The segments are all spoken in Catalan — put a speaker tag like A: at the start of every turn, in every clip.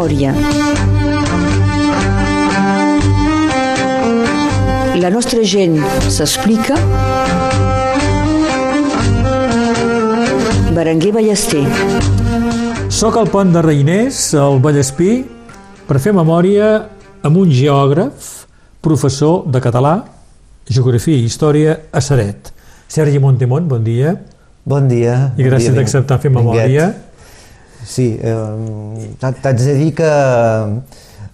A: memòria. La nostra gent s'explica. Berenguer Ballester.
B: Soc al pont de Reiners, al Vallespí, per fer memòria amb un geògraf, professor de català, geografia i història a Saret. Sergi Montemont, bon dia.
C: Bon dia.
B: I gràcies d'acceptar fer memòria.
C: Sí, eh, t'haig de dir que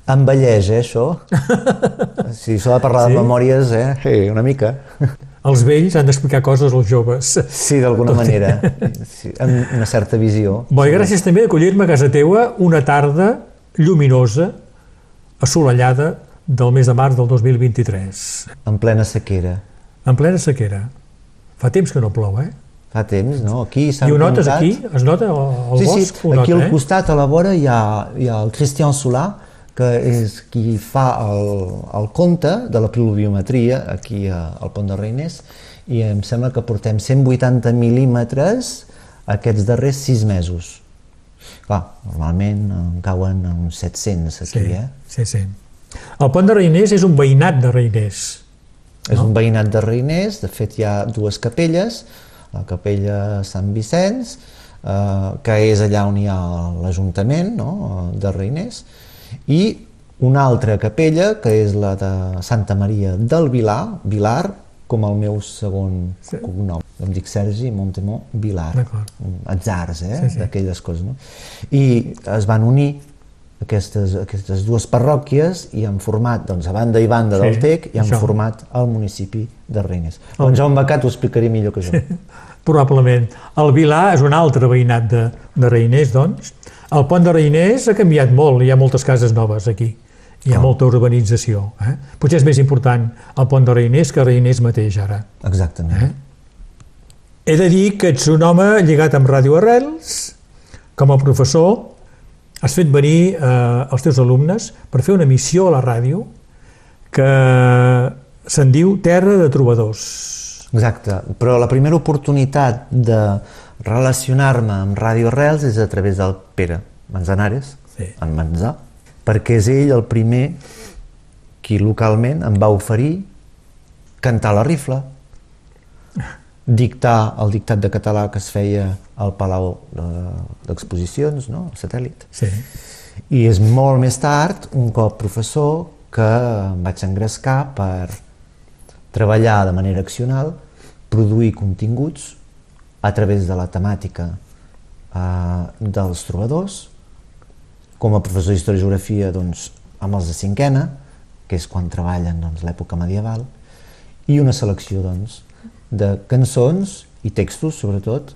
C: envelleix, eh, això. Si s'ha de parlar
B: Sí?
C: de memòries, eh? Sí, una mica.
B: Els vells han d'explicar coses als joves.
C: Sí, d'alguna manera. Sí, amb una certa visió.
B: Bo, i gràcies també d'acollir-me a casa teua una tarda lluminosa, assolellada, del mes de març del 2023,
C: En plena sequera.
B: en plena sequera. Fa temps que no plou, eh?
C: Fa temps, no? Aquí s'han
B: I ho notes
C: plantat-
B: aquí? Es nota el
C: sí,
B: bosc?
C: sí, aquí
B: nota,
C: al
B: eh?
C: costat, a la vora, hi ha, hi ha el Cristian Solà, que és qui fa el, el compte de la pluviometria aquí a, al Pont de Reiners, i em sembla que portem 180 mil·límetres aquests darrers sis mesos. Clar, normalment en cauen uns 700 aquí,
B: Sí,
C: eh?
B: sí, sí. El pont de Reiners és un veïnat de Reiners.
C: És un veïnat de Reiners, de fet hi ha dues capelles, la capella Sant Vicenç, eh, que és allà on hi ha l'Ajuntament no? de Reiners, i una altra capella, que és la de Santa Maria del Vilar, Vilar, com el meu segon
B: Sí.
C: cognom. Em dic Sergi Montemó Vilar.
B: D'acord.
C: Atzars, eh?
B: Sí, sí.
C: D'aquelles coses, no? I es van unir aquestes, aquestes dues parròquies i han format, doncs, a banda i banda del
B: Sí,
C: TEC, i han
B: això.
C: format el municipi de Reiners. El Jaume Becat ho explicaria millor que jo.
B: Probablement. El Vilà és un altre veïnat de, de Reiners, doncs. El pont de Reiners ha canviat molt, hi ha moltes cases noves aquí. Hi ha
C: Com?
B: molta urbanització. Eh? Potser és més important el pont de Reiners que Reiners mateix ara.
C: Exactament.
B: Eh? He de dir que ets un home lligat amb Ràdio Arrels, com a professor has fet venir eh, els teus alumnes per fer una missió a la ràdio que se'n diu Terra de Trobadors.
C: Exacte. Però la primera oportunitat de relacionar-me amb Ràdio Arrels és a través del Pere Manzanares,
B: Sí.
C: en Manzà, perquè és ell el primer qui localment em va oferir cantar la rifla, dictar el dictat de català que es feia al Palau de- d'Exposicions, no? al satèl·lit.
B: Sí.
C: I és molt més tard, un cop professor, que em vaig engrescar per treballar de manera accional, produir continguts a través de la temàtica eh, dels trobadors, com a professor d'Història i Geografia doncs, amb els de cinquena, que és quan treballen doncs, l'època medieval, i una selecció doncs, de cançons i textos, sobretot,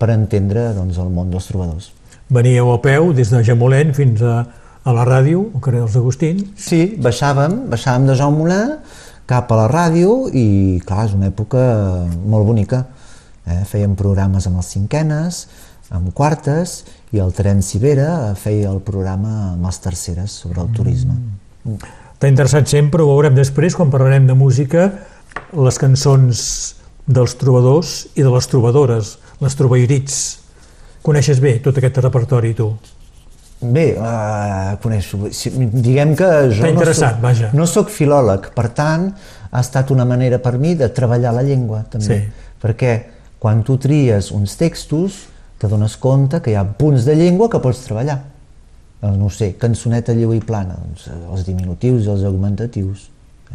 C: per entendre doncs, el món dels trobadors.
B: Veníeu a peu des de Jamolent fins a, a la ràdio, al carrer dels Agustins.
C: Sí, baixàvem, baixàvem de Jaume Molà cap a la ràdio i, clar, és una època molt bonica. Eh? Fèiem programes amb els cinquenes, amb quartes, i el Terenci Vera feia el programa amb les terceres sobre el turisme.
B: T'ha interessat sempre, ho veurem després, quan parlarem de música, les cançons dels trobadors i de les trobadores, les trobairits. Coneixes bé tot aquest repertori, tu?
C: Bé, uh, coneixo, diguem que jo no soc,
B: vaja.
C: no sóc filòleg, per tant, ha estat una manera per mi de treballar la llengua, també.
B: Sí.
C: Perquè quan tu tries uns textos, te dones compte que hi ha punts de llengua que pots treballar. No sé, cançoneta lleu i plana, doncs, eh, els diminutius i els augmentatius.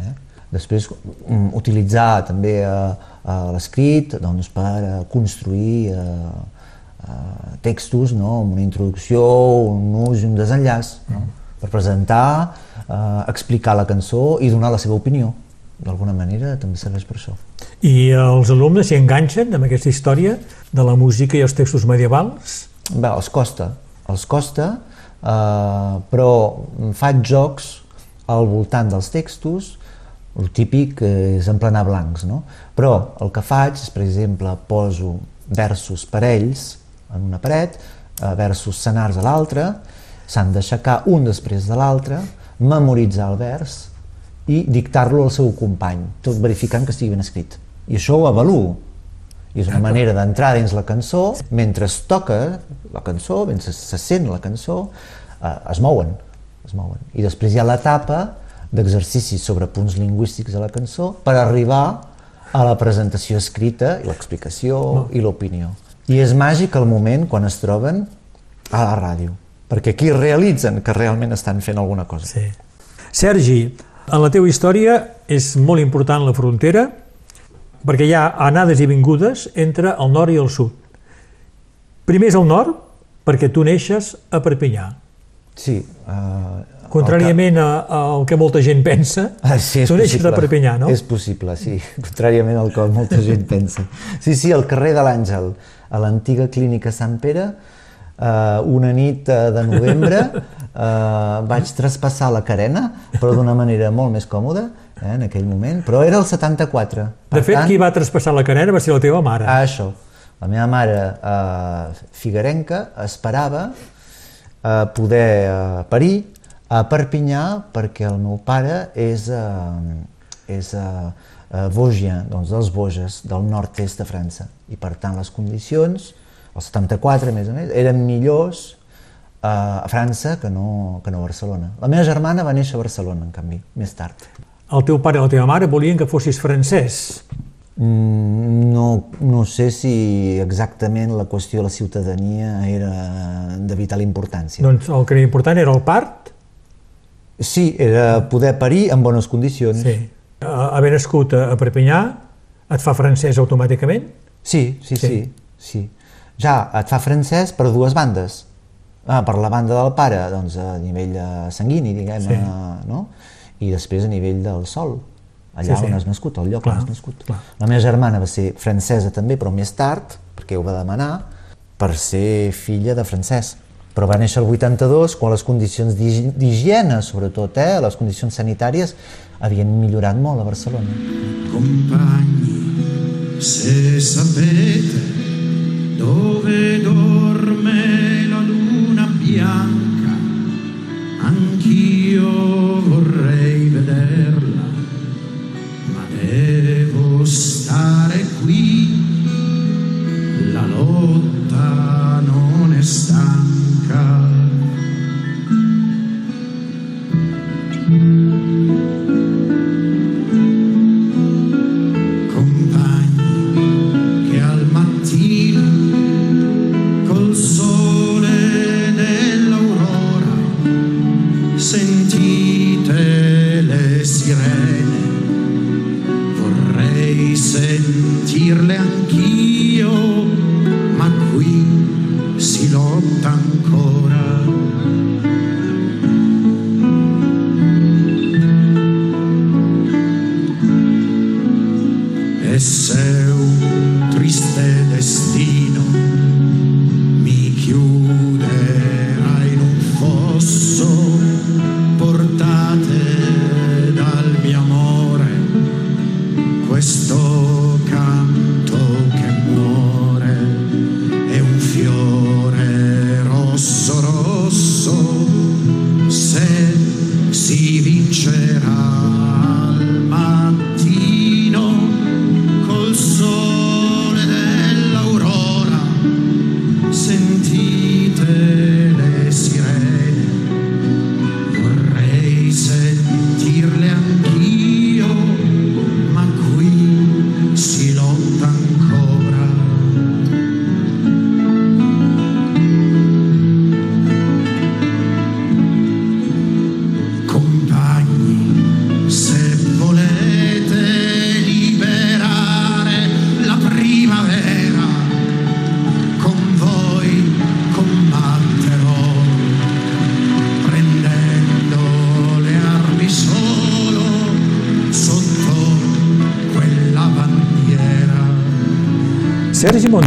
C: Eh? Després, mm, utilitzar també eh, eh, l'escrit doncs, per eh, construir eh, eh, textos no? amb una introducció, un ús i un desenllaç, no? per presentar, eh, explicar la cançó i donar la seva opinió. D'alguna manera també serveix per això.
B: I els alumnes s'hi enganxen amb aquesta història de la música i els textos medievals?
C: Bé, els costa, els costa, eh, però faig jocs al voltant dels textos, el típic és emplenar blancs, no? Però el que faig és, per exemple, poso versos parells en una paret, eh, versos senars a l'altra, s'han d'aixecar un després de l'altre, memoritzar el vers i dictar-lo al seu company, tot verificant que estigui ben escrit. I això ho avaluo. I és una manera d'entrar dins la cançó, mentre es toca la cançó, mentre se sent la cançó, eh, es mouen, es mouen. I després hi ha l'etapa d'exercicis sobre punts lingüístics de la cançó per arribar a la presentació escrita, i l'explicació
B: No.
C: i l'opinió. I és màgic el moment quan es troben a la ràdio, perquè aquí realitzen que realment estan fent alguna cosa.
B: Sí. Sergi, en la teva història és molt important la frontera perquè hi ha anades i vingudes entre el nord i el sud. Primer és el nord, perquè tu neixes a Perpinyà.
C: Sí. Uh,
B: Contràriament al que molta gent pensa,
C: Ah, sí, és
B: tu neixes a Perpinyà, no?
C: És possible, sí, contràriament al que molta gent pensa. Sí, sí, al carrer de l'Àngel, a l'antiga clínica Sant Pere, eh, una nit eh, de novembre eh, vaig traspassar la carena, però d'una manera molt més còmoda, eh, en aquell moment, però era el 74.
B: De fet, qui va traspassar la carena va ser la teva mare.
C: Ah, això. La meva mare, eh, figuerenca, esperava eh, poder eh, parir a Perpinyà perquè el meu pare és, eh, és eh, eh, Vosgien, doncs dels Vosges, del nord-est de França. I per tant les condicions, el 74 a més a més, eren millors eh, a França que no, que no a Barcelona. La meva germana va néixer a Barcelona, en canvi, més tard.
B: El teu pare i la teva mare volien que fossis francès.
C: Mm, No, no sé si exactament la qüestió de la ciutadania era de vital importància.
B: Doncs el que era important era el part,
C: Sí, era poder parir en bones condicions.
B: sí. Haver nascut a a Perpinyà et fa francès automàticament?
C: sí, sí,
B: Sí.
C: sí. sí. Ja et fa francès per dues bandes. Ah, per la banda del pare, doncs a nivell eh, sanguini, diguem,
B: Sí.
C: eh, no? I després a nivell del sol, allà
B: Sí, sí.
C: on has nascut, al lloc
B: Clar,
C: on has nascut.
B: clar.
C: La meva germana va ser francesa també, però més tard, perquè ho va demanar, per ser filla de francès. Però va néixer el 82, quan les condicions d'higi- d'higiene, sobretot, eh, les condicions sanitàries, havien millorat molt a Barcelona.
D: Compagni, se sapete dove dorme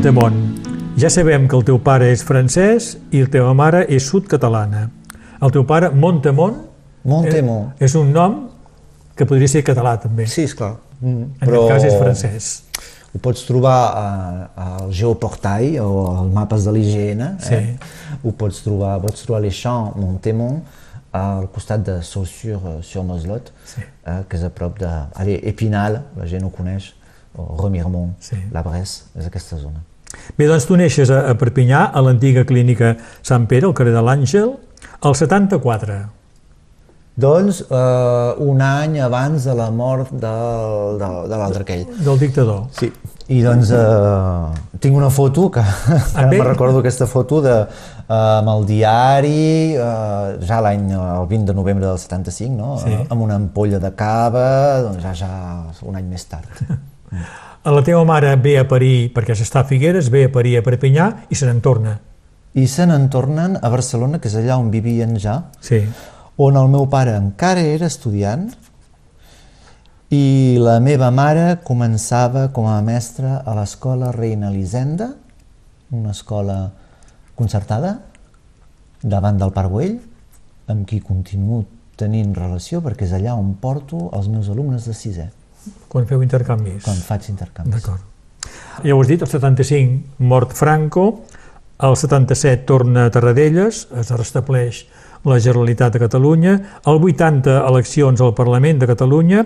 B: Montemont, ja sabem que el teu pare és francès i la teva mare és sud-catalana. El teu pare, Montemont,
C: Montemont.
B: és un nom que podria ser català també.
C: Sí, esclar. Mm,
B: En aquest cas és francès.
C: Ho pots trobar a, al Geoportail o als mapes de l'IGN.
B: Sí.
C: Eh? Ho pots trobar, pots trobar les champs Montemont al costat de Saussure-sur-Moslot,
B: Sí.
C: eh, que és a prop de... Allez, Épinal, la gent ho coneix, o Remiremont,
B: Sí.
C: la Bresse, és aquesta zona.
B: Bé, doncs tu neixes a, a Perpinyà, a l'antiga clínica Sant Pere, al carrer de l'Àngel, al 74.
C: Doncs eh, un any abans de la mort del, de, de l'altre aquell.
B: Del dictador.
C: Sí. I doncs eh, tinc una foto, que ara
B: bé?
C: me recordo aquesta foto de, eh, amb el diari, eh, ja l'any, el 20 de novembre del 75, no?
B: Sí.
C: Eh, amb una ampolla de cava, doncs ja, ja un any més tard.
B: La teva mare ve a parir, perquè s'està a Figueres, ve a parir a Perpinyà i se n'en torna.
C: I se n'en tornen a Barcelona, que és allà on vivien ja,
B: Sí.
C: on el meu pare encara era estudiant i la meva mare començava com a mestra a l'escola Reina Elisenda, una escola concertada, davant del Parc Güell, amb qui continuo tenint relació perquè és allà on porto els meus alumnes de sisè,
B: Quan feu intercanvis.
C: quan faig intercanvis.
B: D'acord. Ja ho has dit, el 75 mort Franco, el 77 torna a Tarradellas, es restableix la Generalitat de Catalunya, el 80 eleccions al Parlament de Catalunya,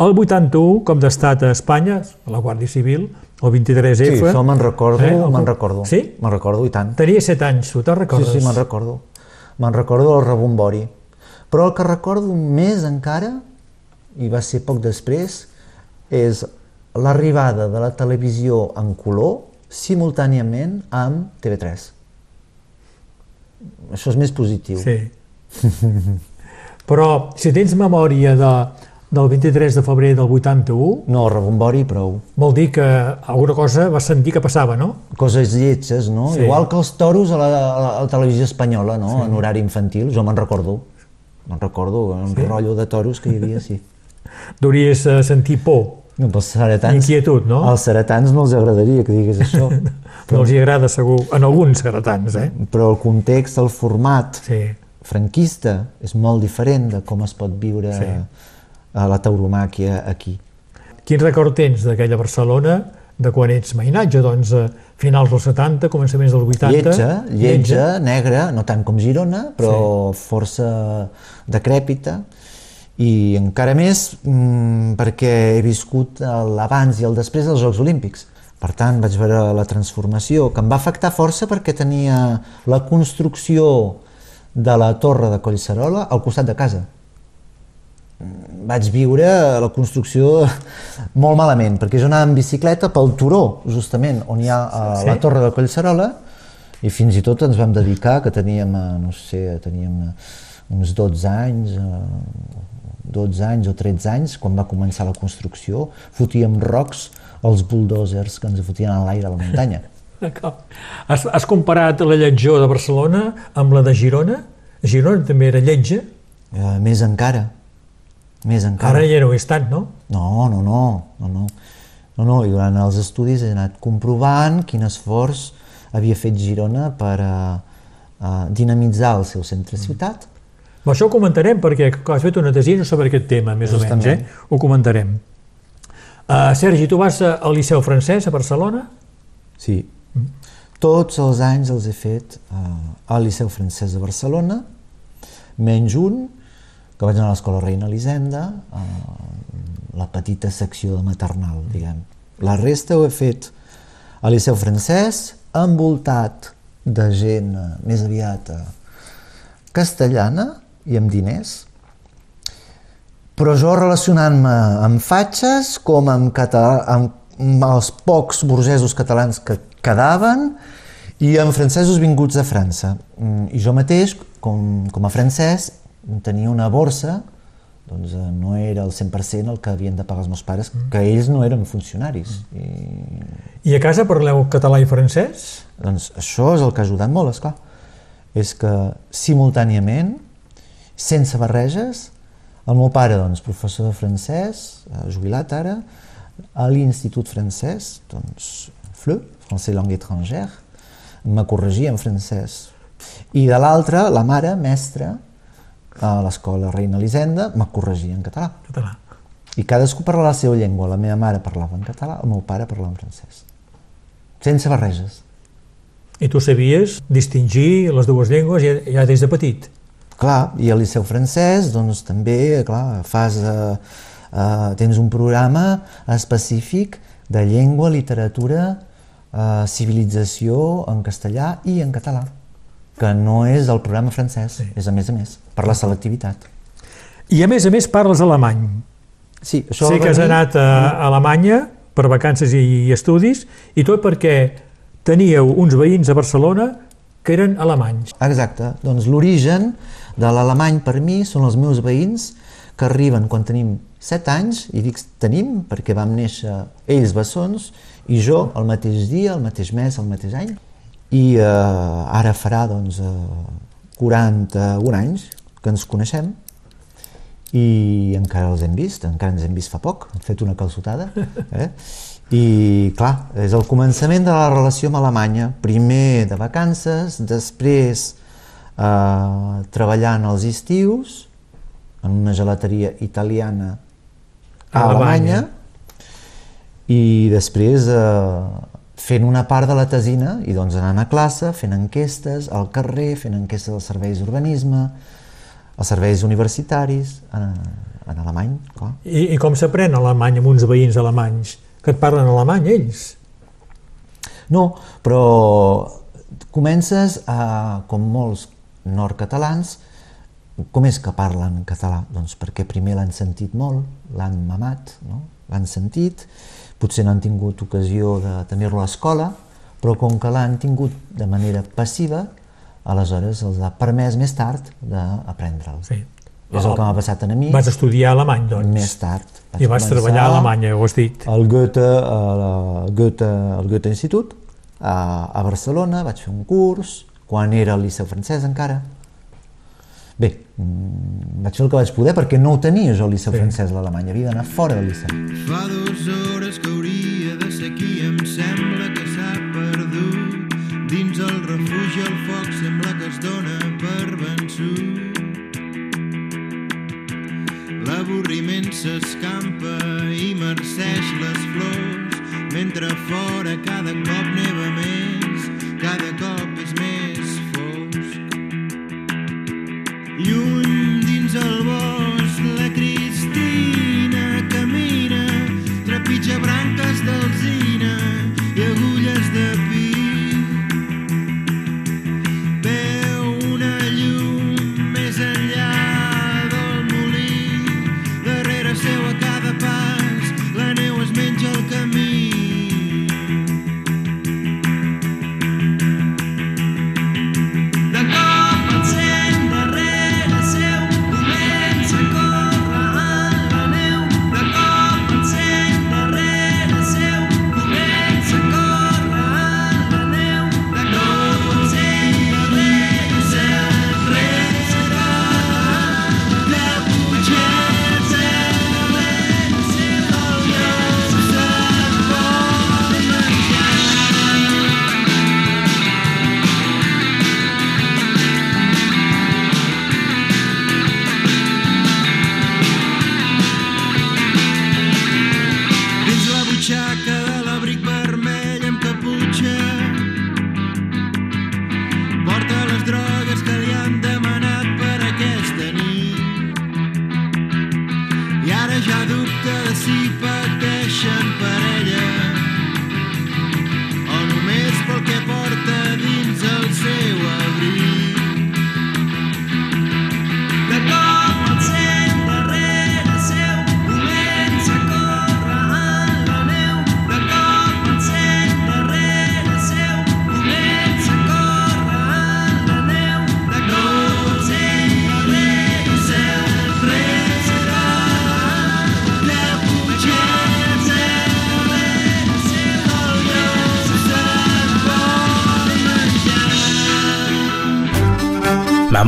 B: el 81 com d'estat a Espanya, la Guàrdia Civil, el 23F.
C: Sí, això me'n recordo,
B: Eh, el-
C: me'n recordo.
B: Sí?
C: Me'n recordo i tant.
B: Tenia 7 anys, tu te'n
C: Sí,
B: recordes?
C: sí, me'n recordo. Me'n recordo del rebombori. Però el que recordo més encara, i va ser poc després, és l'arribada de la televisió en color simultàniament amb TV3. Això és més positiu.
B: Sí. Però si tens memòria de, del 23 de febrer del 81,
C: No, rebombori prou.
B: vol dir que alguna cosa vas sentir que passava, no?
C: Coses lletges, no?
B: Sí.
C: Igual que els toros a la, a la, a la televisió espanyola, no? En horari infantil, jo me'n recordo. Me'n recordo, un rotllo de toros que hi havia, sí.
B: Deuries eh, sentir por.
C: No, pels ceretans...
B: Inquietud, no?
C: Als ceretans no els agradaria que digués això,
B: No els hi agrada segur, en alguns secretans, eh?
C: però el context, el format
B: Sí.
C: franquista és molt diferent de com es pot viure
B: Sí.
C: a la tauromàquia aquí.
B: Quin record tens d'aquella Barcelona de quan ets mainatge? Doncs a finals dels 70, començaments dels 80...
C: Lletja, lletja, negra, no tant com Girona, però força decrèpita, i encara més mm, perquè he viscut l'abans i el després dels Jocs Olímpics. Per tant, vaig veure la transformació, que em va afectar força perquè tenia la construcció de la torre de Collserola al costat de casa. Vaig viure la construcció molt malament, perquè jo anava en bicicleta pel turó, justament, on hi ha eh,
B: Sí?
C: la torre de Collserola, i fins i tot ens vam dedicar, que teníem, eh, no sé, teníem eh, uns 12 anys, eh, 12 anys o 13 anys, quan va començar la construcció, fotíem rocs als bulldozers que ens fotien a l'aire a la muntanya.
B: D'acord. Has, has comparat la lletjor de Barcelona amb la de Girona? Girona també era lletja,
C: Eh, més encara, més encara.
B: ara ja no ho és tant, no?
C: No, no, no, no, no. No, no, i durant els estudis he anat comprovant quin esforç havia fet Girona per a, a dinamitzar el seu centre-ciutat.
B: Però això ho comentarem perquè has fet una tesina sobre aquest tema, més o menys,
C: Justament.
B: eh? Ho comentarem. Uh, Sergi, tu vas al Liceu Francès a Barcelona?
C: Sí. Tots els anys els he fet eh, al Liceu Francès de Barcelona, menys un, que vaig anar a l'Escola Reina Elisenda, a la petita secció de maternal, diguem. La resta ho he fet al Liceu Francès, envoltat de gent eh, més aviat eh, castellana i amb diners, però jo relacionant-me amb fatxes com amb, català, amb, els pocs burgesos catalans que quedaven i amb francesos vinguts de França. Mm, I jo mateix, com, com a francès, tenia una borsa, doncs eh, no era el 100% el que havien de pagar els meus pares, que ells no eren funcionaris. I,
B: I a casa parleu català i francès?
C: doncs això és el que ha ajudat molt, és clar. És que simultàniament, sense barreges, el meu pare, doncs, professor de francès, eh, jubilat ara, a l'Institut francès, doncs, FLE, Français Langue Étrangère, me corregia en francès. I de l'altra, la mare, mestra, a l'escola Reina Elisenda, me corregia en català.
B: Català.
C: I cadascú parlava la seva llengua. La meva mare parlava en català, el meu pare parlava en francès. Sense barreges.
B: I tu sabies distingir les dues llengües ja, ja des de petit?
C: Clar, i al Liceu Francès, doncs també, clar, fas, eh, eh, tens un programa específic de llengua, literatura, eh, civilització en castellà i en català, que no és el programa francès, sí. és a més a més, per la selectivitat.
B: I a més a més parles alemany.
C: Sí, això
B: Sé que has anat a Alemanya per vacances i estudis i tot perquè teníeu uns veïns a Barcelona que eren alemanys.
C: Exacte, doncs l'origen de l'alemany per mi són els meus veïns que arriben quan tenim 7 anys, i dic tenim perquè vam néixer ells bessons i jo el mateix dia, el mateix mes, el mateix any. I eh, ara farà doncs, eh, 41 anys que ens coneixem i encara els hem vist, encara ens hem vist fa poc, hem fet una calçotada. Eh? I clar, és el començament de la relació amb Alemanya, primer de vacances, després eh, treballant els estius en una gelateria italiana a
B: Alemanya.
C: Alemanya i després eh, fent una part de la tesina i doncs anant a classe, fent enquestes al carrer, fent enquestes als serveis d'urbanisme, als serveis universitaris, en, en alemany, clar.
B: I, i com s'aprèn alemany amb uns veïns alemanys? Que et parlen alemany, ells?
C: No, però comences a, com molts nord-catalans, com és que parlen català? Doncs perquè primer l'han sentit molt, l'han mamat, no? l'han sentit, potser no han tingut ocasió de tenir-lo a l'escola, però com que l'han tingut de manera passiva, aleshores els ha permès més tard d'aprendre'l.
B: Sí.
C: És el que m'ha passat a mi
B: Vas estudiar alemany, doncs.
C: més tard.
B: I vas treballar a Alemanya, ho has dit.
C: al Goethe, a la Goethe, al Goethe Institut, a, a Barcelona, vaig fer un curs, quan era al Liceu francès encara. Bé, mm, vaig fer el que vaig poder perquè no ho tenia jo al Liceu
B: Sí.
C: francès a l'Alemanya, havia d'anar fora del Liceu.
E: Fa dues hores que hauria de ser aquí, em sembla que s'ha perdut. Dins el refugi el foc sembla que es dona per vençut. L'avorriment s'escampa i marceix les flors, mentre fora cada cop neva més, cada cop és més fosc. Lluny dins el bosc,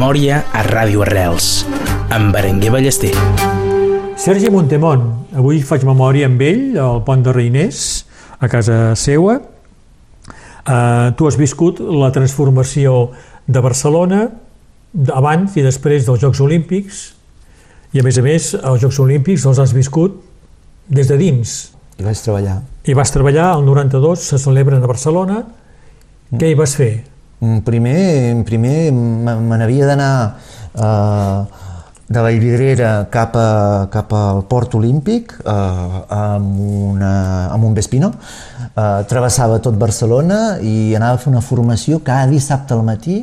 F: Memòria a Ràdio Arrels, amb Berenguer Ballester.
B: Sergi Montemont, avui faig memòria amb ell, al pont de Reiners, a casa seua. Uh, tu has viscut la transformació de Barcelona abans i després dels Jocs Olímpics i a més a més els Jocs Olímpics els has viscut des de dins
C: I vaig treballar.
B: i vas treballar, el 92 se celebren a Barcelona què hi vas fer?
C: Mm, Primer, primer me n'havia d'anar eh, de Vallvidrera cap, a, cap al port olímpic eh, amb, una, amb un Vespino, eh, travessava tot Barcelona i anava a fer una formació cada dissabte al matí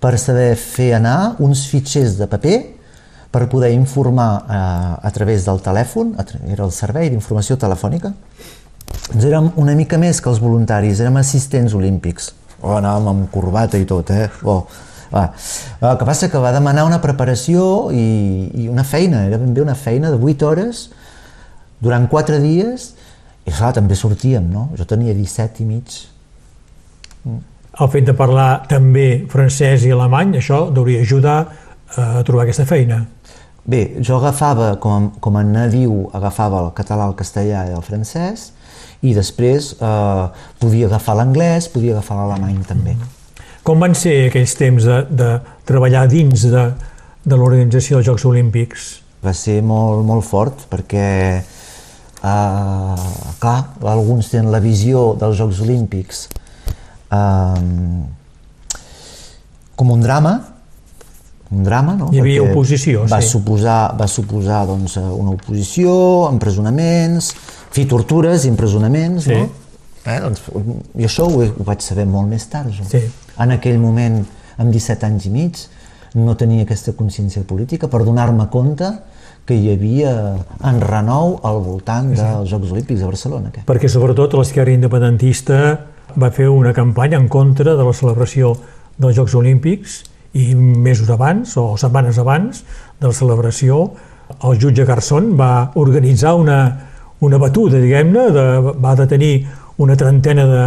C: per saber fer anar uns fitxers de paper per poder informar eh, a través del telèfon, era el servei d'informació telefònica, doncs érem una mica més que els voluntaris, érem assistents olímpics. Oh, anàvem amb corbata i tot, eh? Oh, va. El que passa que va demanar una preparació i, i una feina, era ben bé una feina de 8 hores durant 4 dies i clar, també sortíem, no? Jo tenia 17 i mig.
B: El fet de parlar també francès i alemany, això hauria ajudar eh, a trobar aquesta feina.
C: Bé, jo agafava, com, com a nadiu, agafava el català, el castellà i el francès i després eh, podia agafar l'anglès, podia agafar l'alemany també.
B: Com van ser aquells temps de, de treballar dins de, de l'organització dels Jocs Olímpics?
C: va ser molt, molt fort perquè eh, clar, alguns tenen la visió dels Jocs Olímpics eh, com un drama un drama, no?
B: Hi havia
C: Perquè
B: oposició,
C: va
B: sí.
C: Suposar, va suposar doncs, una oposició, empresonaments, fi, tortures i empresonaments,
B: Sí.
C: no? Eh, doncs, I això ho, ho vaig saber molt més tard, jo.
B: Sí.
C: En aquell moment, amb 17 anys i mig, no tenia aquesta consciència política per donar-me compte que hi havia enrenou al voltant dels Jocs Olímpics de Barcelona. Aquest.
B: Perquè sobretot l'esquerra independentista va fer una campanya en contra de la celebració dels Jocs Olímpics i mesos abans o setmanes abans de la celebració el jutge Garzón va organitzar una, una batuda, diguem-ne, de, va detenir una trentena de,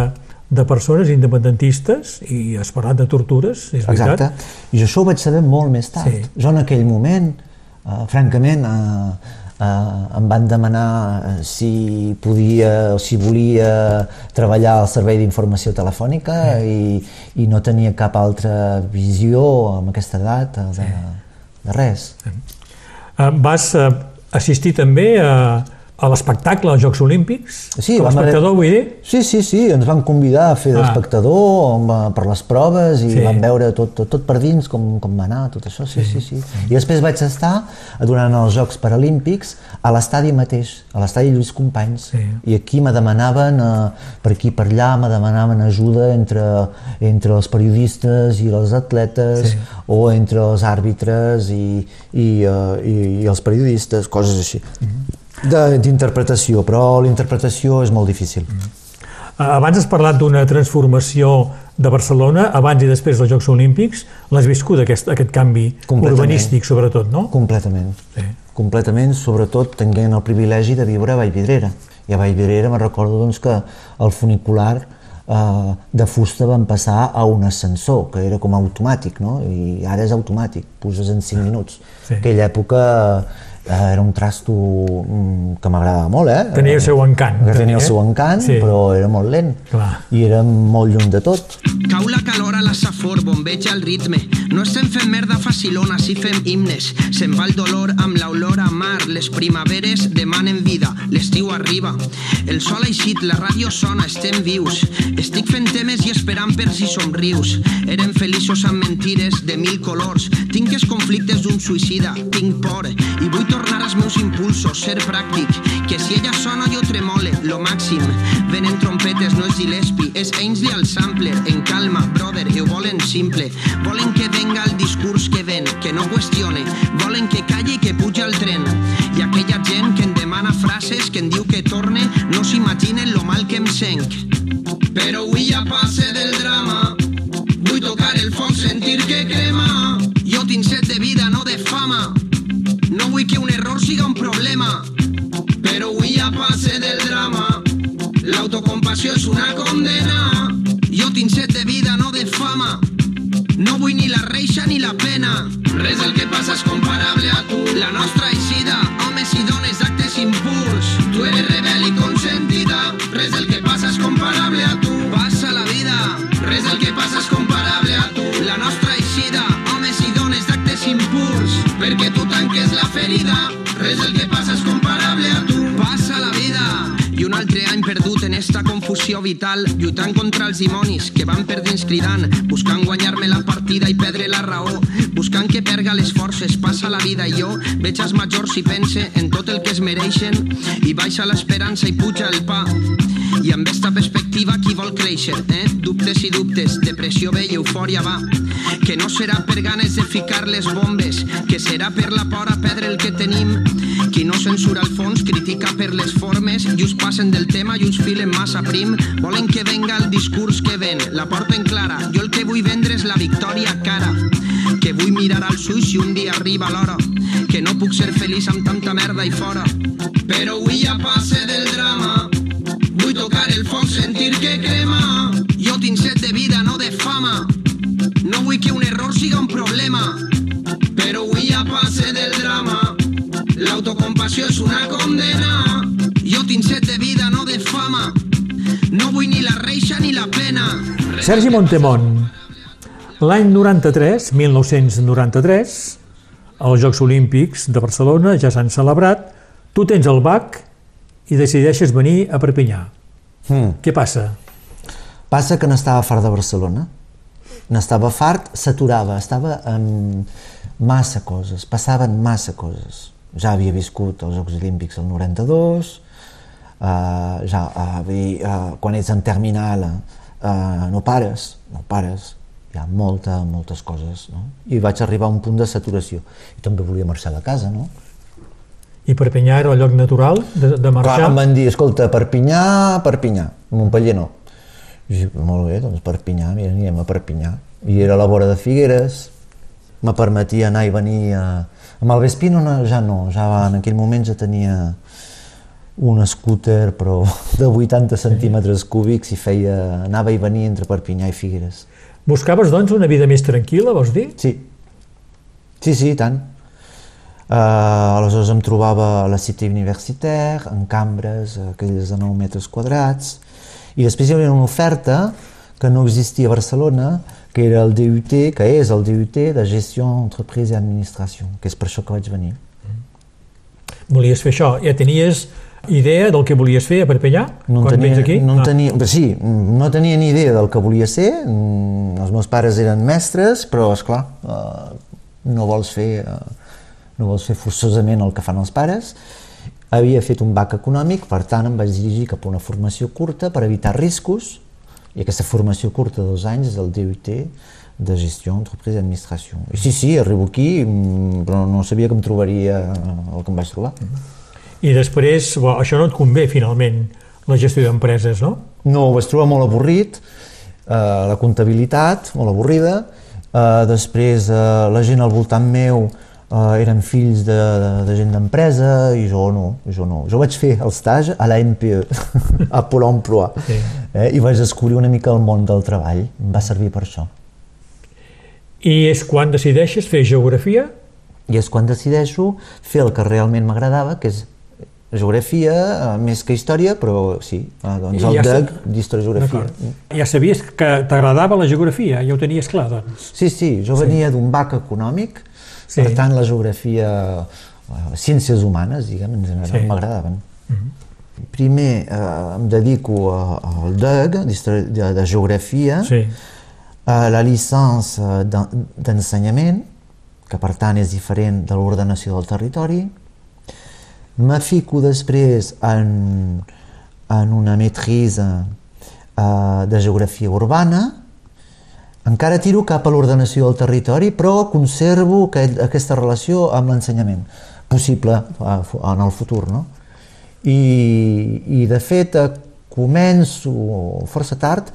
B: de persones independentistes i has parlat de tortures, és veritat?
C: Exacte. I jo això ho vaig saber molt més tard.
B: Sí.
C: Jo en aquell moment, eh, francament, eh, eh, em van demanar eh, si podia o si volia treballar al servei d'informació telefònica i, i no tenia cap altra visió amb aquesta edat de, de res.
B: Eh, Vas eh, assistir també a, a l'espectacle als Jocs Olímpics?
C: Sí,
B: Com a
C: haver-
B: espectador, vull dir?
C: Sí, sí, sí, ens van convidar a fer
B: Ah.
C: d'espectador per les proves i
B: Sí.
C: vam veure tot, tot, tot per dins com, com va anar, tot això, sí, sí, sí. I després vaig estar durant els Jocs Paralímpics a l'estadi mateix, a l'estadi Lluís Companys,
B: Sí.
C: i aquí me demanaven, eh, per aquí per allà, me demanaven ajuda entre, entre els periodistes i els atletes,
B: Sí.
C: o entre els àrbitres i, i, eh, i, i els periodistes, coses així. De- D'interpretació, però l'interpretació és molt difícil.
B: Eh, Abans has parlat d'una transformació de Barcelona, abans i després dels Jocs Olímpics. L'has viscut, aquest, aquest canvi urbanístic, sobretot, no?
C: Completament.
B: Sí.
C: Completament, sobretot tenint el privilegi de viure a Vallvidrera. I a Vallvidrera me'n recordo doncs, que el funicular eh, de fusta van passar a un ascensor, que era com automàtic, no? i ara és automàtic, puges en 5 minuts.
B: Sí.
C: Aquella època eh, era un trasto mm, que m'agradava molt, eh?
B: Tenia el seu encant,
C: Que tenia el
B: eh?
C: seu encant,
B: Sí.
C: però era molt lent.
B: Clar.
C: I era molt lluny de tot.
G: Cau la calor a la safor, bombeja el ritme. No estem fent merda facilona, si fem himnes. Se'n va el dolor amb l'olor a mar. Les primaveres demanen vida, l'estiu arriba. El sol ha eixit, la ràdio sona, estem vius. Estic fent temes i esperant per si somrius. Érem feliços amb mentires de mil colors. Tinc els conflictes d'un suïcida, tinc por. I vull tornar als meus impulsos, ser pràctic. Que si ella sona jo tremole, lo màxim. Venen trompetes, no és Gillespie, és Ainsley al sampler. En calma, brother, i ho volen simple. Volen que venga el discurs que ven, que no qüestione. Volen que calli i que puja al tren. I aquella gent que em demana frases, que em diu que torne, no s'imaginen lo mal que em senc. Però És una condena. Jo tinc set de vida, no de fama. No vull ni la reixa ni la pena. Res del que passa és comparable confusió vital, lluitant contra els dimonis que van per dins cridant, buscant guanyar-me la partida i perdre la raó, buscant que perga les forces, passa la vida i jo veig els majors i pense en tot el que es mereixen i baixa l'esperança i puja el pa. I amb esta perspectiva qui vol créixer, eh? Dubtes i dubtes, depressió ve i eufòria va. Que no serà per ganes de ficar les bombes, que serà per la por a perdre el que tenim. No censura el fons critica per les formes i us passen del tema i us filen massa prim. Volen que venga el discurs que ven, la porta en clara. Jo el que vull vendre és la victòria cara. Que vull mirar als ulls si un dia arriba l'hora. Que no puc ser feliç amb tanta merda i fora. Però avui ja passe del drama. Vull tocar el foc, sentir que crema. Jo tinc set de vida, no de fama. No vull que un error siga un problema. Però avui ja passe del drama. L'autocompassió és una condena. Jo tinc set de vida, no de fama. No vull ni la reixa ni la pena.
B: Sergi Montemont, l'any 93, 1993, els Jocs Olímpics de Barcelona ja s'han celebrat, tu tens el BAC i decideixes venir a Perpinyà.
C: Hmm.
B: Què passa?
C: Passa que n'estava fart de Barcelona. N'estava fart, s'aturava, estava amb massa coses, passaven massa coses. Ja havia viscut els Jocs Olímpics el 92, uh, ja, uh, vull dir, uh, quan ets en terminal uh, no pares, no pares, hi ha molta, moltes coses, no? I vaig arribar a un punt de saturació. I també volia marxar de casa, no?
B: I Perpinyà era el lloc natural de, de
C: Clar,
B: marxar?
C: em van dir, escolta, Perpinyà, Perpinyà, Montpellier no. I dic, molt bé, doncs Perpinyà, mira, anirem a Perpinyà. I era a la vora de Figueres, me permetia anar i venir a... Amb el Vespino no, ja no, ja va, en aquell moment ja tenia un scooter però de 80 centímetres cúbics i feia, anava i venia entre Perpinyà i Figueres.
B: Buscaves, doncs, una vida més tranquil·la, vols dir?
C: Sí, sí, sí, tant. Uh, aleshores em trobava a la Cité Universitaire, en cambres, aquelles de 9 metres quadrats, i després hi havia una oferta que no existia a Barcelona, que era el DUT, que és el DUT de Gestió, Entreprise i Administració, que és per això que vaig venir.
B: Volies fer això? Ja tenies idea del que volies fer a Perpinyà?
C: No
B: quan
C: tenia,
B: vens aquí?
C: no
B: Ah.
C: tenia, bé, sí, no tenia ni idea del que volia ser, mm, els meus pares eren mestres, però, és clar, eh, no vols fer eh, no vols fer forçosament el que fan els pares. Havia fet un BAC econòmic, per tant em vaig dirigir cap a una formació curta per evitar riscos, i aquesta formació curta de dos anys és el DUT de Gestió, Entreprise i Administració. I sí, sí, arribo aquí, mm, però no sabia que em trobaria el que em vaig trobar.
B: I després, bo, això no et convé, finalment, la gestió d'empreses, no?
C: No, ho vaig trobar molt avorrit, eh, la comptabilitat, molt avorrida, eh, després eh, la gent al voltant meu eh, eren fills de, de, de gent d'empresa i jo no, jo no. Jo vaig fer el stage a la NPE, a Pol Emploi,
B: Sí.
C: eh, i vaig descobrir una mica el món del treball, em va servir per això.
B: I és quan decideixes fer geografia?
C: I és quan decideixo fer el que realment m'agradava, que és geografia, eh, més que història, però sí, eh, doncs
B: I
C: el
B: ja
C: DEC d'història-geografia.
B: D'acord. Ja sabies que t'agradava la geografia, ja ho tenies clar, doncs.
C: Sí, sí, jo venia d'un BAC econòmic,
B: Sí.
C: per tant la geografia, eh, ciències humanes, diguem, ens agradaven,
B: Sí.
C: m'agradaven. Primer eh, em dedico a- al DEG, de, de geografia,
B: Sí.
C: a la licència d'en- d'ensenyament, que per tant és diferent de l'ordenació del territori. Me fico després en, en una maîtrise eh, de geografia urbana, encara tiro cap a l'ordenació del territori, però conservo aquest, aquesta relació amb l'ensenyament, possible eh, en el futur. No? I, I de fet eh, començo força tard,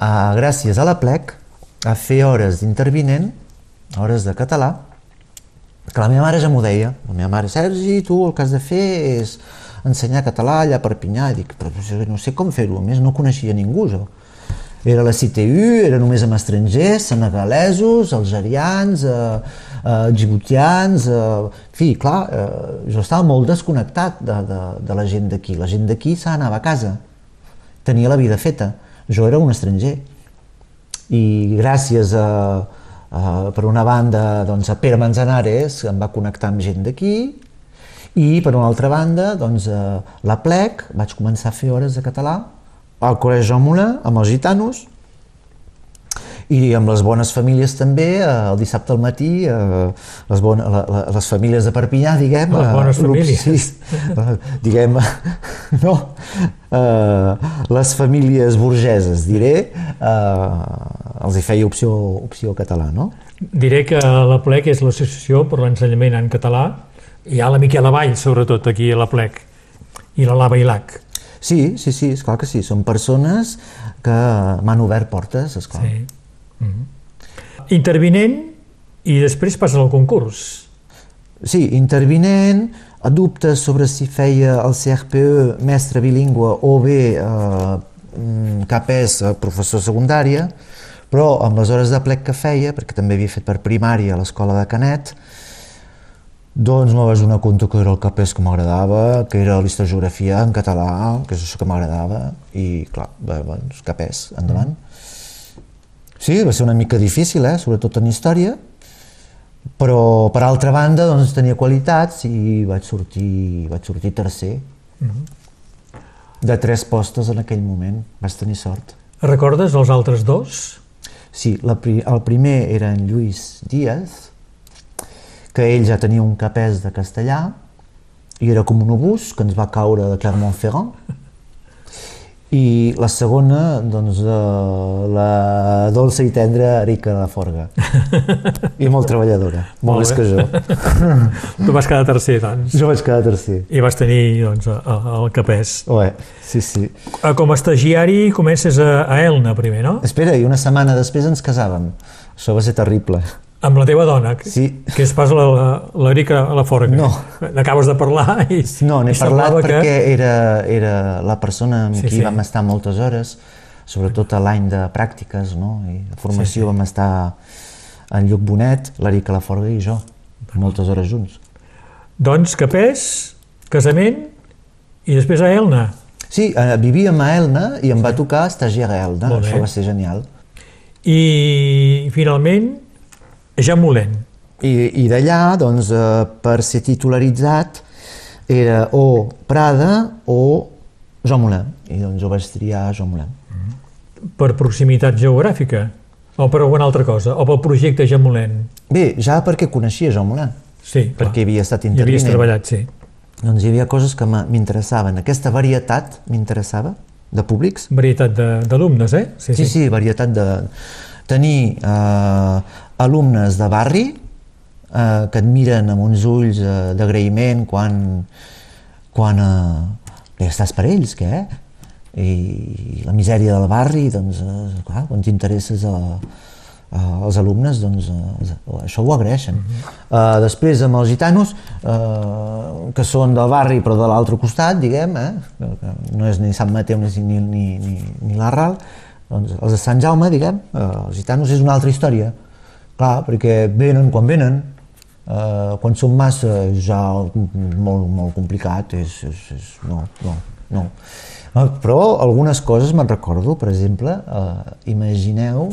C: eh, gràcies a la plec, a fer hores d'intervinent, hores de català, que la meva mare ja m'ho deia. La meva mare, Sergi, tu el que has de fer és ensenyar català allà a Perpinyà. I dic, però no sé com fer-ho, a més no coneixia ningú jo. Era la CTU, era només amb estrangers, senegalesos, algerians, eh, eh, djiboutians, eh, en fi, clar, eh, jo estava molt desconnectat de, de, de la gent d'aquí. La gent d'aquí s'anava a casa, tenia la vida feta. Jo era un estranger. I gràcies a, a per una banda, doncs, a Pere Manzanares, em va connectar amb gent d'aquí, i per una altra banda, doncs, a la plec, vaig començar a fer hores de català al Col·legi Moulin, amb els gitanos, i amb les bones famílies també, eh, el dissabte al matí, eh, les, bona, la, la, les famílies de Perpinyà, diguem...
B: Les
C: eh,
B: bones famílies.
C: Sí, eh, diguem, no, eh, les famílies burgeses, diré, eh, els hi feia opció, opció català, no?
B: Diré que la PLEC és l'Associació per l'Ensenyament en Català. Hi ha la Miquela Vall, sobretot, aquí a la PLEC, i la Lava Ilac.
C: Sí, sí, sí, és clar que sí, són persones que m'han obert portes, és clar.
B: Sí. Intervinent i després passa al concurs.
C: Sí, intervinent, dubtes sobre si feia el CRPE mestre bilingüe o bé eh, mm, capès eh, professor secundària, però amb les hores de plec que feia, perquè també havia fet per primària a l'escola de Canet, doncs me vaig donar compte que era el capès que m'agradava, que era l'historiografia en català, que és això que m'agradava, i clar, bé, doncs capès, endavant. Sí, va ser una mica difícil, eh? sobretot en història, però per altra banda doncs, tenia qualitats i vaig sortir, vaig sortir tercer de tres postes en aquell moment, vaig tenir sort.
B: Recordes els altres dos?
C: Sí, la, pri- el primer era en Lluís Díaz, que ell ja tenia un capès de castellà i era com un obús que ens va caure de Clermont-Ferrand. I la segona, doncs, de la dolça i tendra Erika de la Forga. I molt treballadora, molt,
B: Molt
C: més que jo.
B: Tu vas quedar tercer, doncs,
C: Jo vaig quedar tercer.
B: i vas tenir doncs, a- el capès.
C: Ué, sí, sí.
B: Eh, Com a estagiari comences a, a Elna primer, no?
C: Espera, i una setmana després ens casàvem. Això va ser terrible.
B: Amb la teva dona, que,
C: Sí.
B: que és pas la- la- l'Erica a la Forga.
C: No.
B: N'acabes de parlar i,
C: No, n'he parlat perquè era, era la persona amb
B: Sí,
C: qui
B: sí.
C: vam estar moltes hores, sobretot a l'any de pràctiques, no? I de formació
B: Sí, sí.
C: vam estar en Lluc Bonet, l'Eric Laforga i jo, moltes hores junts.
B: Doncs capès, casament i després a Elna.
C: Sí, eh, vivíem a Elna i em va tocar estagiar a Elna, això va ser genial.
B: I finalment, Jean Moulin.
C: I, i d'allà, doncs, eh, per ser titularitzat, era o Prada o Moulin. I doncs jo vaig triar Joan Moulin.
B: Per proximitat geogràfica? O per alguna altra cosa? O pel projecte Jean Moulin?
C: Bé, ja perquè coneixia Moulin,
B: Sí, clar.
C: perquè havia estat
B: Hi havies
C: intervinent.
B: treballat, sí.
C: Doncs hi havia coses que m'interessaven. Aquesta varietat m'interessava, de públics.
B: Varietat de- d'alumnes, eh? Sí,
C: Sí, sí, varietat de... Tenir eh, alumnes de barri eh, que et miren amb uns ulls eh, d'agraïment quan, quan eh, estàs per ells, què? I la misèria del barri, doncs, eh, clar, quan t'interesses a, a, als alumnes, doncs, eh, això ho agraeixen. eh, després, amb els gitanos, eh, que són del barri però de l'altre costat, diguem, eh, que no és ni Sant Mateu ni, ni, ni, ni, ni l'Arral, doncs els de Sant Jaume, diguem, eh, els gitanos és una altra història. Clar, perquè venen quan venen, eh, quan són massa ja molt, molt complicat, és, és, és, no, no, no. Eh, Però algunes coses me'n recordo, per exemple, eh, imagineu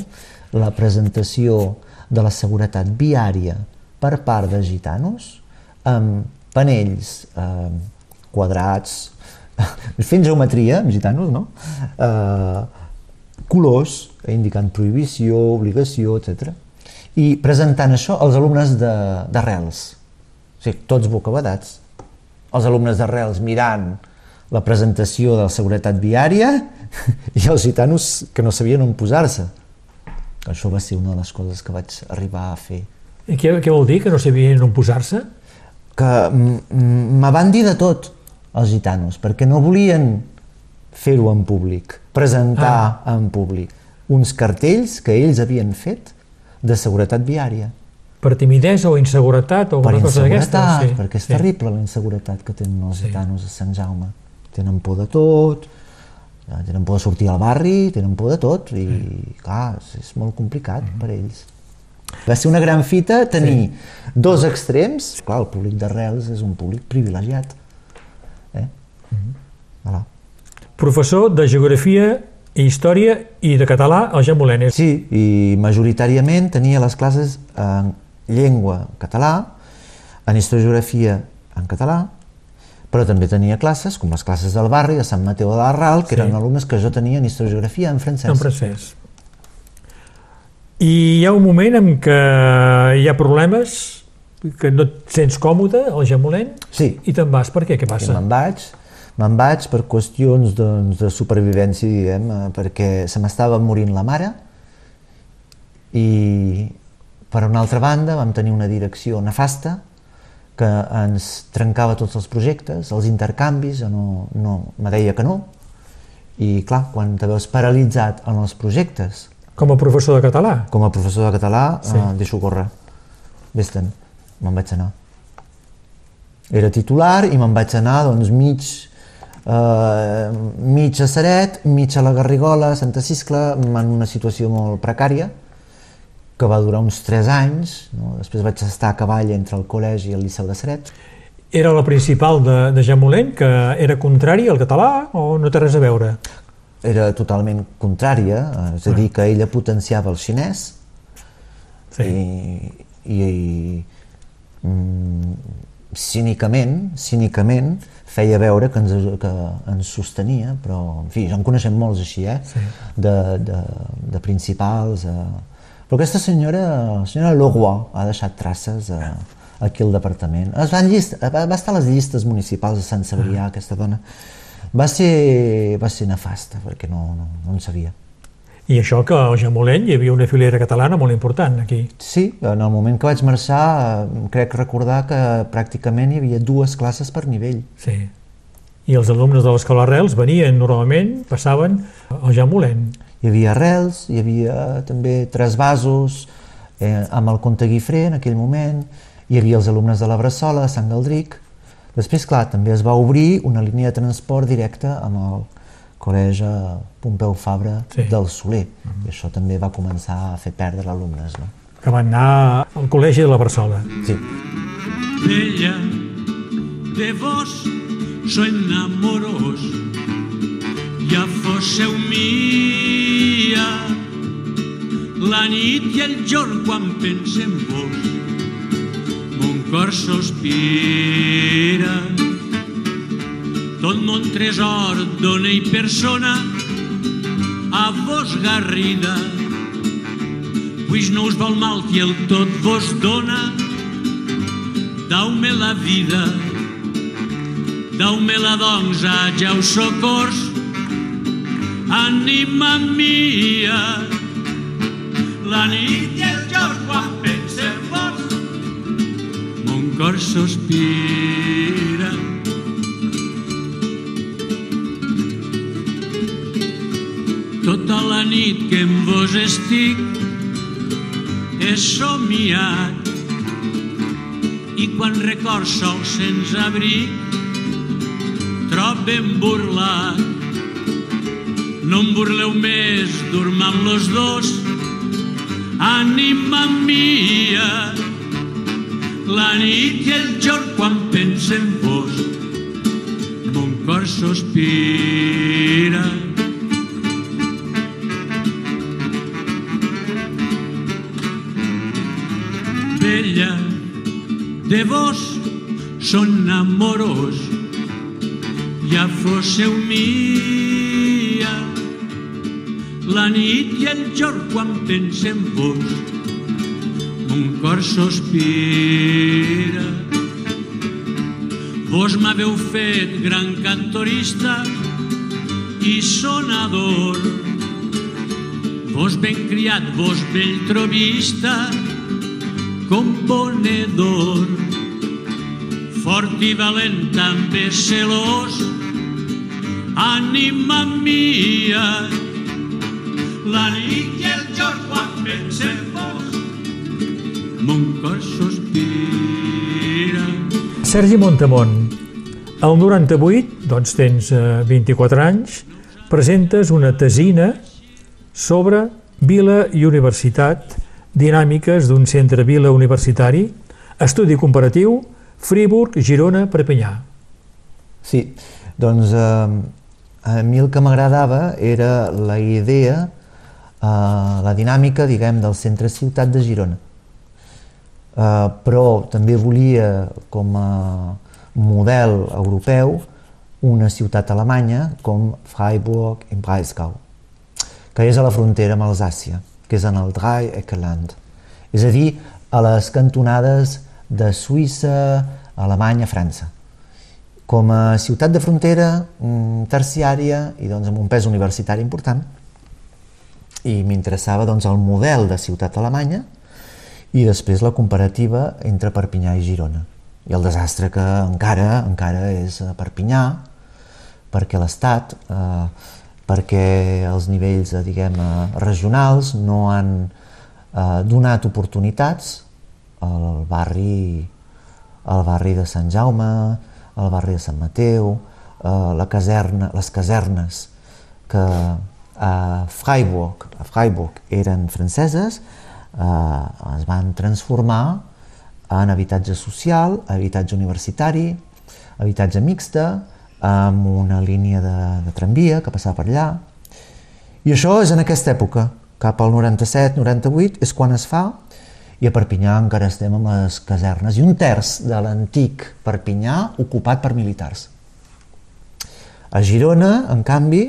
C: la presentació de la seguretat viària per part de gitanos amb panells eh, quadrats, fent geometria amb gitanos, no? Eh, colors indicant prohibició, obligació, etc. I presentant això als alumnes de- d'arrels. O sigui, tots bocabadats. Els alumnes d'arrels mirant la presentació de la seguretat viària i els gitanos que no sabien on posar-se. Això va ser una de les coses que vaig arribar a fer.
B: I què, què vol dir, que no sabien on posar-se?
C: Que mm, me van dir de tot, els gitanos, perquè no volien fer-ho en públic, presentar ah. en públic uns cartells que ells havien fet de seguretat viària.
B: Per timidesa o inseguretat o
C: Per
B: alguna cosa d'aquesta?
C: inseguretat, perquè és terrible la inseguretat que tenen els
B: Sí.
C: gitanos a Sant Jaume. Tenen por de tot, tenen por de sortir al barri, tenen por de tot, i clar, és, molt complicat
B: Mm-hmm.
C: per ells. Va ser una gran fita tenir dos extrems. Clar, el públic d'Arrels és un públic privilegiat. Eh?
B: Mm-hmm.
C: Voilà.
B: Professor de Geografia i Història i de Català al Jean Moulin. És-
C: Sí, i majoritàriament tenia les classes en llengua català, en història i geografia en català, però també tenia classes, com les classes del barri, de Sant Mateu de l'Arral, que
B: Sí.
C: eren alumnes que jo tenia en historiografia en francès.
B: en francès. I hi ha un moment en què hi ha problemes, que no et sents còmode al Jamolent,
C: Sí,
B: i te'n vas. Per què? Què
C: i
B: passa?
C: me'n vaig, me'n vaig per qüestions doncs, de supervivència, diguem, eh, perquè se m'estava morint la mare i per una altra banda vam tenir una direcció nefasta que ens trencava tots els projectes, els intercanvis, no, no, me deia que no, i clar, quan te veus paralitzat en els projectes,
B: Com a professor de català.
C: com a professor de català,
B: Sí.
C: sí. eh, deixo córrer. Vés-te'n, me'n vaig anar. Era titular i me'n vaig anar doncs, mig, eh, mig a Seret, mig a la Garrigola, a Santa Ciscla, en una situació molt precària, que va durar uns 3 anys. No? Després vaig estar a cavall entre el col·legi i el Liceu de Seret.
B: Era la principal de, de Jamolent, que era contrari al català o no té res a veure?
C: Era totalment contrària, és a dir, que ella potenciava el xinès,
B: Sí.
C: i, i, i mm, cínicament, cínicament feia veure que ens, que ens sostenia, però en fi, ja en coneixem molts així, eh?
B: Sí.
C: De, de, de principals. Eh? Però aquesta senyora, la senyora Leroy, ha deixat traces eh, aquí al departament. Es va, llist, va, va estar a les llistes municipals de Sant Cebrià, aquesta dona. Va ser, va ser nefasta, perquè no, no, no en sabia.
B: I això que al Jamolent hi havia una filera catalana molt important aquí.
C: Sí, en el moment que vaig marxar eh, crec recordar que pràcticament hi havia dues classes per nivell.
B: Sí. I els alumnes de l'Escola Arrels venien normalment, passaven al Jamolent.
C: Hi havia arrels, hi havia també tres vasos eh, amb el Comte Guifré en aquell moment, hi havia els alumnes de la Bressola, de Sant Galdric. Després, clar, també es va obrir una línia de transport directe amb el col·legi Pompeu Fabra
B: Sí.
C: del Soler. I això també va començar a fer perdre alumnes. No?
B: que van anar al col·legi de la Barsola.
C: Sí.
H: Bella, de vos soy enamoros, ja fósseu mia. La nit i el jorn quan pense en vos, mon cor sospira. Tot mon tresor dona i persona a vos garrida, Puix no us vol mal qui el tot vos dona, dau-me la vida, dau-me-la doncs a jau socors, ànima mia, la nit i el jorn quan pense en vos, mon cor sospira. Nit que en vos estic he somiat i quan record sol sense abric troben burlat. No em burleu més dormant los dos ànima mia la nit i el jorn quan pense en vos mon cor sospira amorós ja fósseu mia. La nit i el jorn quan pense en vos mon cor sospira. Vos m'haveu fet gran cantorista i sonador. Vos ben criat, vos vell trobista componedor fort i valent també celós. Ànima mia la nit i el jorn quan pense en vos mon cor sospira.
B: Sergi Montamont, al 98, doncs tens eh, 24 anys, presentes una tesina sobre vila i universitat, dinàmiques d'un centre vila universitari, estudi comparatiu, Friburg, Girona, Perpinyà.
C: Sí, doncs eh, a mi el que m'agradava era la idea, eh, la dinàmica, diguem, del centre ciutat de Girona. Eh, però també volia, com a model europeu una ciutat alemanya com Freiburg im Breisgau, que és a la frontera amb Alsàcia, que és en el Dreieckland. És a dir, a les cantonades de Suïssa, Alemanya, França. Com a ciutat de frontera mm, terciària i doncs, amb un pes universitari important, i m'interessava doncs, el model de ciutat alemanya i després la comparativa entre Perpinyà i Girona. I el desastre que encara encara és a Perpinyà, perquè l'Estat, eh, perquè els nivells eh, diguem, eh, regionals no han eh, donat oportunitats al barri, al barri de Sant Jaume, al barri de Sant Mateu, eh, la caserna, les casernes que a Freiburg, a Freiburg eren franceses, eh, es van transformar en habitatge social, habitatge universitari, habitatge mixta, amb una línia de, de tramvia que passava per allà. I això és en aquesta època, cap al 97-98, és quan es fa, i a Perpinyà encara estem amb les casernes, i un terç de l'antic Perpinyà ocupat per militars. A Girona, en canvi,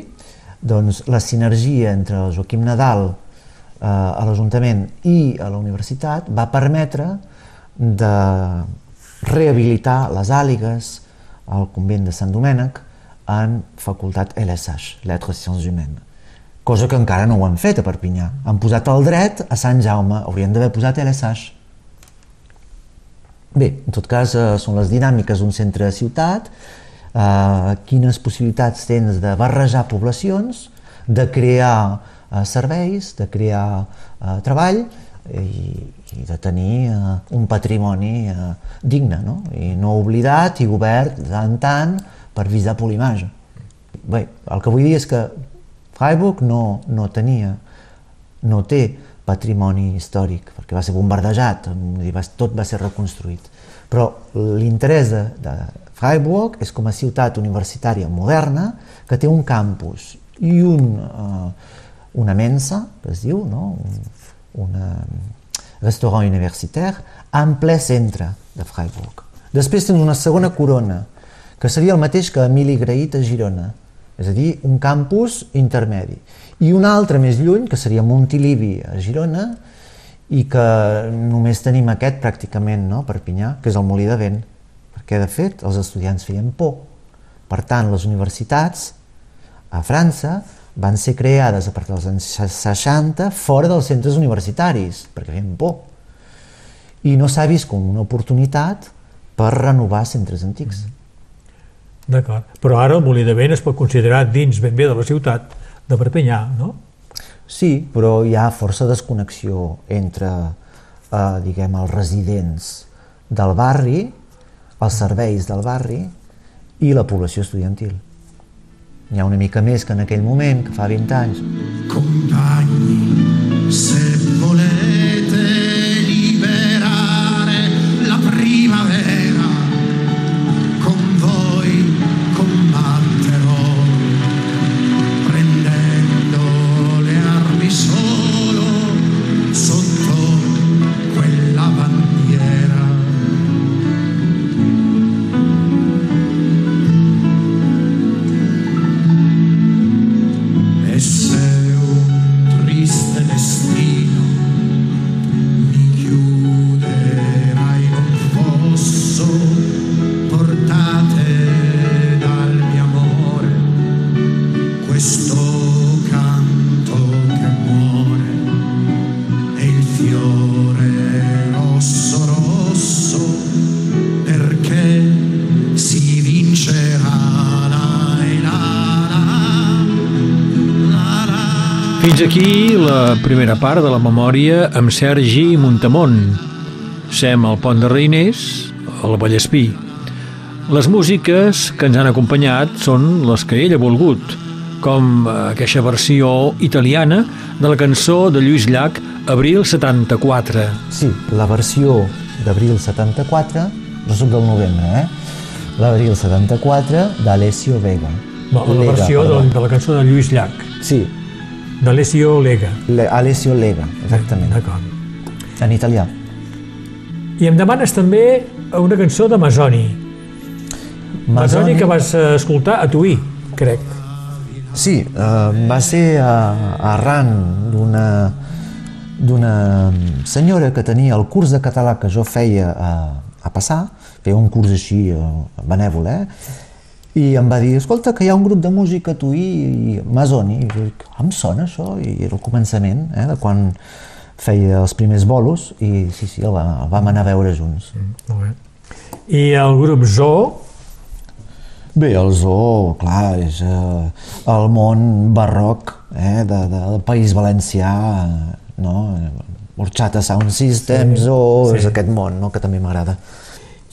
C: doncs, la sinergia entre el Joaquim Nadal eh, a l'Ajuntament i a la universitat va permetre de rehabilitar les àligues al convent de Sant Domènec en facultat LSH, Lettres Sciences Humaines. Cosa que encara no ho han fet a Perpinyà. Han posat el dret a Sant Jaume, haurien d'haver posat LSH. Bé, en tot cas, eh, són les dinàmiques d'un centre de ciutat, eh, quines possibilitats tens de barrejar poblacions, de crear eh, serveis, de crear eh, treball i, i de tenir eh, un patrimoni eh, digne, no? i no oblidat i obert tant tant per visar polimage. Bé, el que vull dir és que Freiburg no, no tenia, no té patrimoni històric, perquè va ser bombardejat, tot va ser reconstruït. Però l'interès de, de Freiburg és com a ciutat universitària moderna que té un campus i un, uh, una mensa, que es diu, no? un, una restaurant universitaire, en ple centre de Freiburg. Després tens una segona corona, que seria el mateix que Emili Graït a Girona, és a dir, un campus intermedi. I un altre més lluny, que seria Montilivi a Girona, i que només tenim aquest pràcticament, no?, Perpinyà, que és el molí de vent, perquè de fet els estudiants feien por. Per tant, les universitats a França van ser creades a partir dels anys 60 fora dels centres universitaris, perquè feien por. I no s'ha vist com una oportunitat per renovar centres antics.
B: D'acord. Però ara el molí de vent es pot considerar dins ben bé de la ciutat de Perpinyà, no?
C: Sí, però hi ha força desconnexió entre, eh, diguem, els residents del barri, els serveis del barri i la població estudiantil. N'hi ha una mica més que en aquell moment, que fa 20 anys.
D: Compagni, la
B: primera part de la memòria amb Sergi Muntamont. Sem al Pont de Reiners, al Vallespí. Les músiques que ens han acompanyat són les que ell ha volgut, com aquesta versió italiana de la cançó de Lluís Llach, Abril 74.
C: Sí, la versió d'abril 74, no soc del novembre, eh? L'abril 74 d'Alessio Vega.
B: No, la
C: Lega,
B: versió de, de la cançó de Lluís Llach,
C: Sí,
B: d'Alessio Lega.
C: Le- Alessio Lega, exactament,
B: D'acord.
C: en italià.
B: I em demanes també una cançó de Masoni. Masoni que vas eh, escoltar a Tuí, crec.
C: Sí, eh, va ser uh, arran d'una d'una senyora que tenia el curs de català que jo feia a, a passar, feia un curs així uh, benèvol, eh? I em va dir, escolta, que hi ha un grup de música a tu i Masoni, i dic, "Ah, em sona això, i era el començament, eh, de quan feia els primers bolos, i sí, sí, el, va, el vam anar a veure junts.
B: Molt bé. I el grup Zoo,
C: Bé, el zoo, clar, és eh, el món barroc eh, de, de, del País Valencià, no? Orxata Sound Systems
B: Sí,
C: o
B: sí.
C: és aquest món no? que també m'agrada.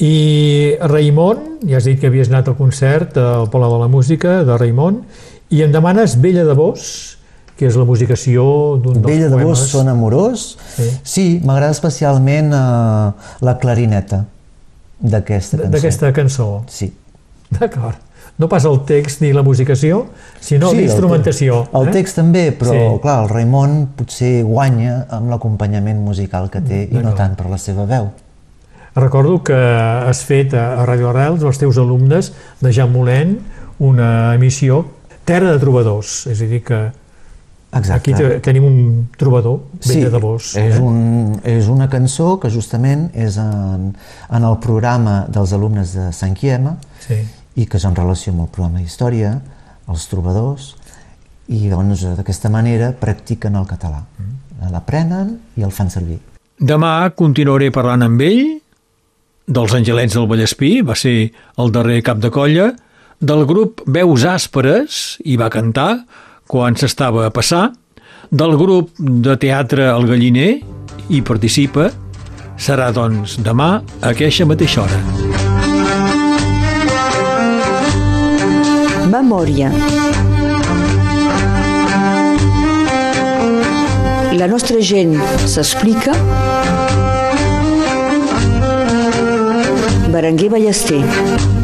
B: I Raimon, ja has dit que havies anat al concert al Palau de la Música de Raimon, i em demanes Vella de Vos, que és la musicació d'un dels
C: Vella de
B: poemes.
C: vos, son amorós.
B: Sí.
C: Sí, m'agrada especialment eh, la clarineta d'aquesta cançó.
B: d'aquesta cançó.
C: Sí.
B: D'acord. No pas el text ni la musicació, sinó
C: sí, el
B: l'instrumentació.
C: te- El,
B: eh?
C: text també, però
B: Sí.
C: clar, el Raimon potser guanya amb l'acompanyament musical que té i no tant per la seva veu.
B: Recordo que has fet a Radio Arrels, els teus alumnes de Jean Moulin, una emissió Terra de Trobadors, és a dir que
C: Exacte.
B: aquí te, tenim un trobador, Vella de Vos.
C: és,
B: eh?
C: un, és una cançó que justament és en, en el programa dels alumnes de Sant Quiema
B: Sí.
C: i que és en relació amb el programa d'història, els trobadors, i doncs d'aquesta manera practiquen el català.
B: Mm.
C: L'aprenen i el fan servir.
I: Demà continuaré parlant amb ell dels Angelets del Vallespí, va ser el darrer cap de colla, del grup Veus Àsperes, i va cantar quan s'estava a passar, del grup de teatre El Galliner, hi participa, serà doncs demà a aquesta mateixa hora.
A: Memòria. La nostra gent s'explica. Berenguer Ballester.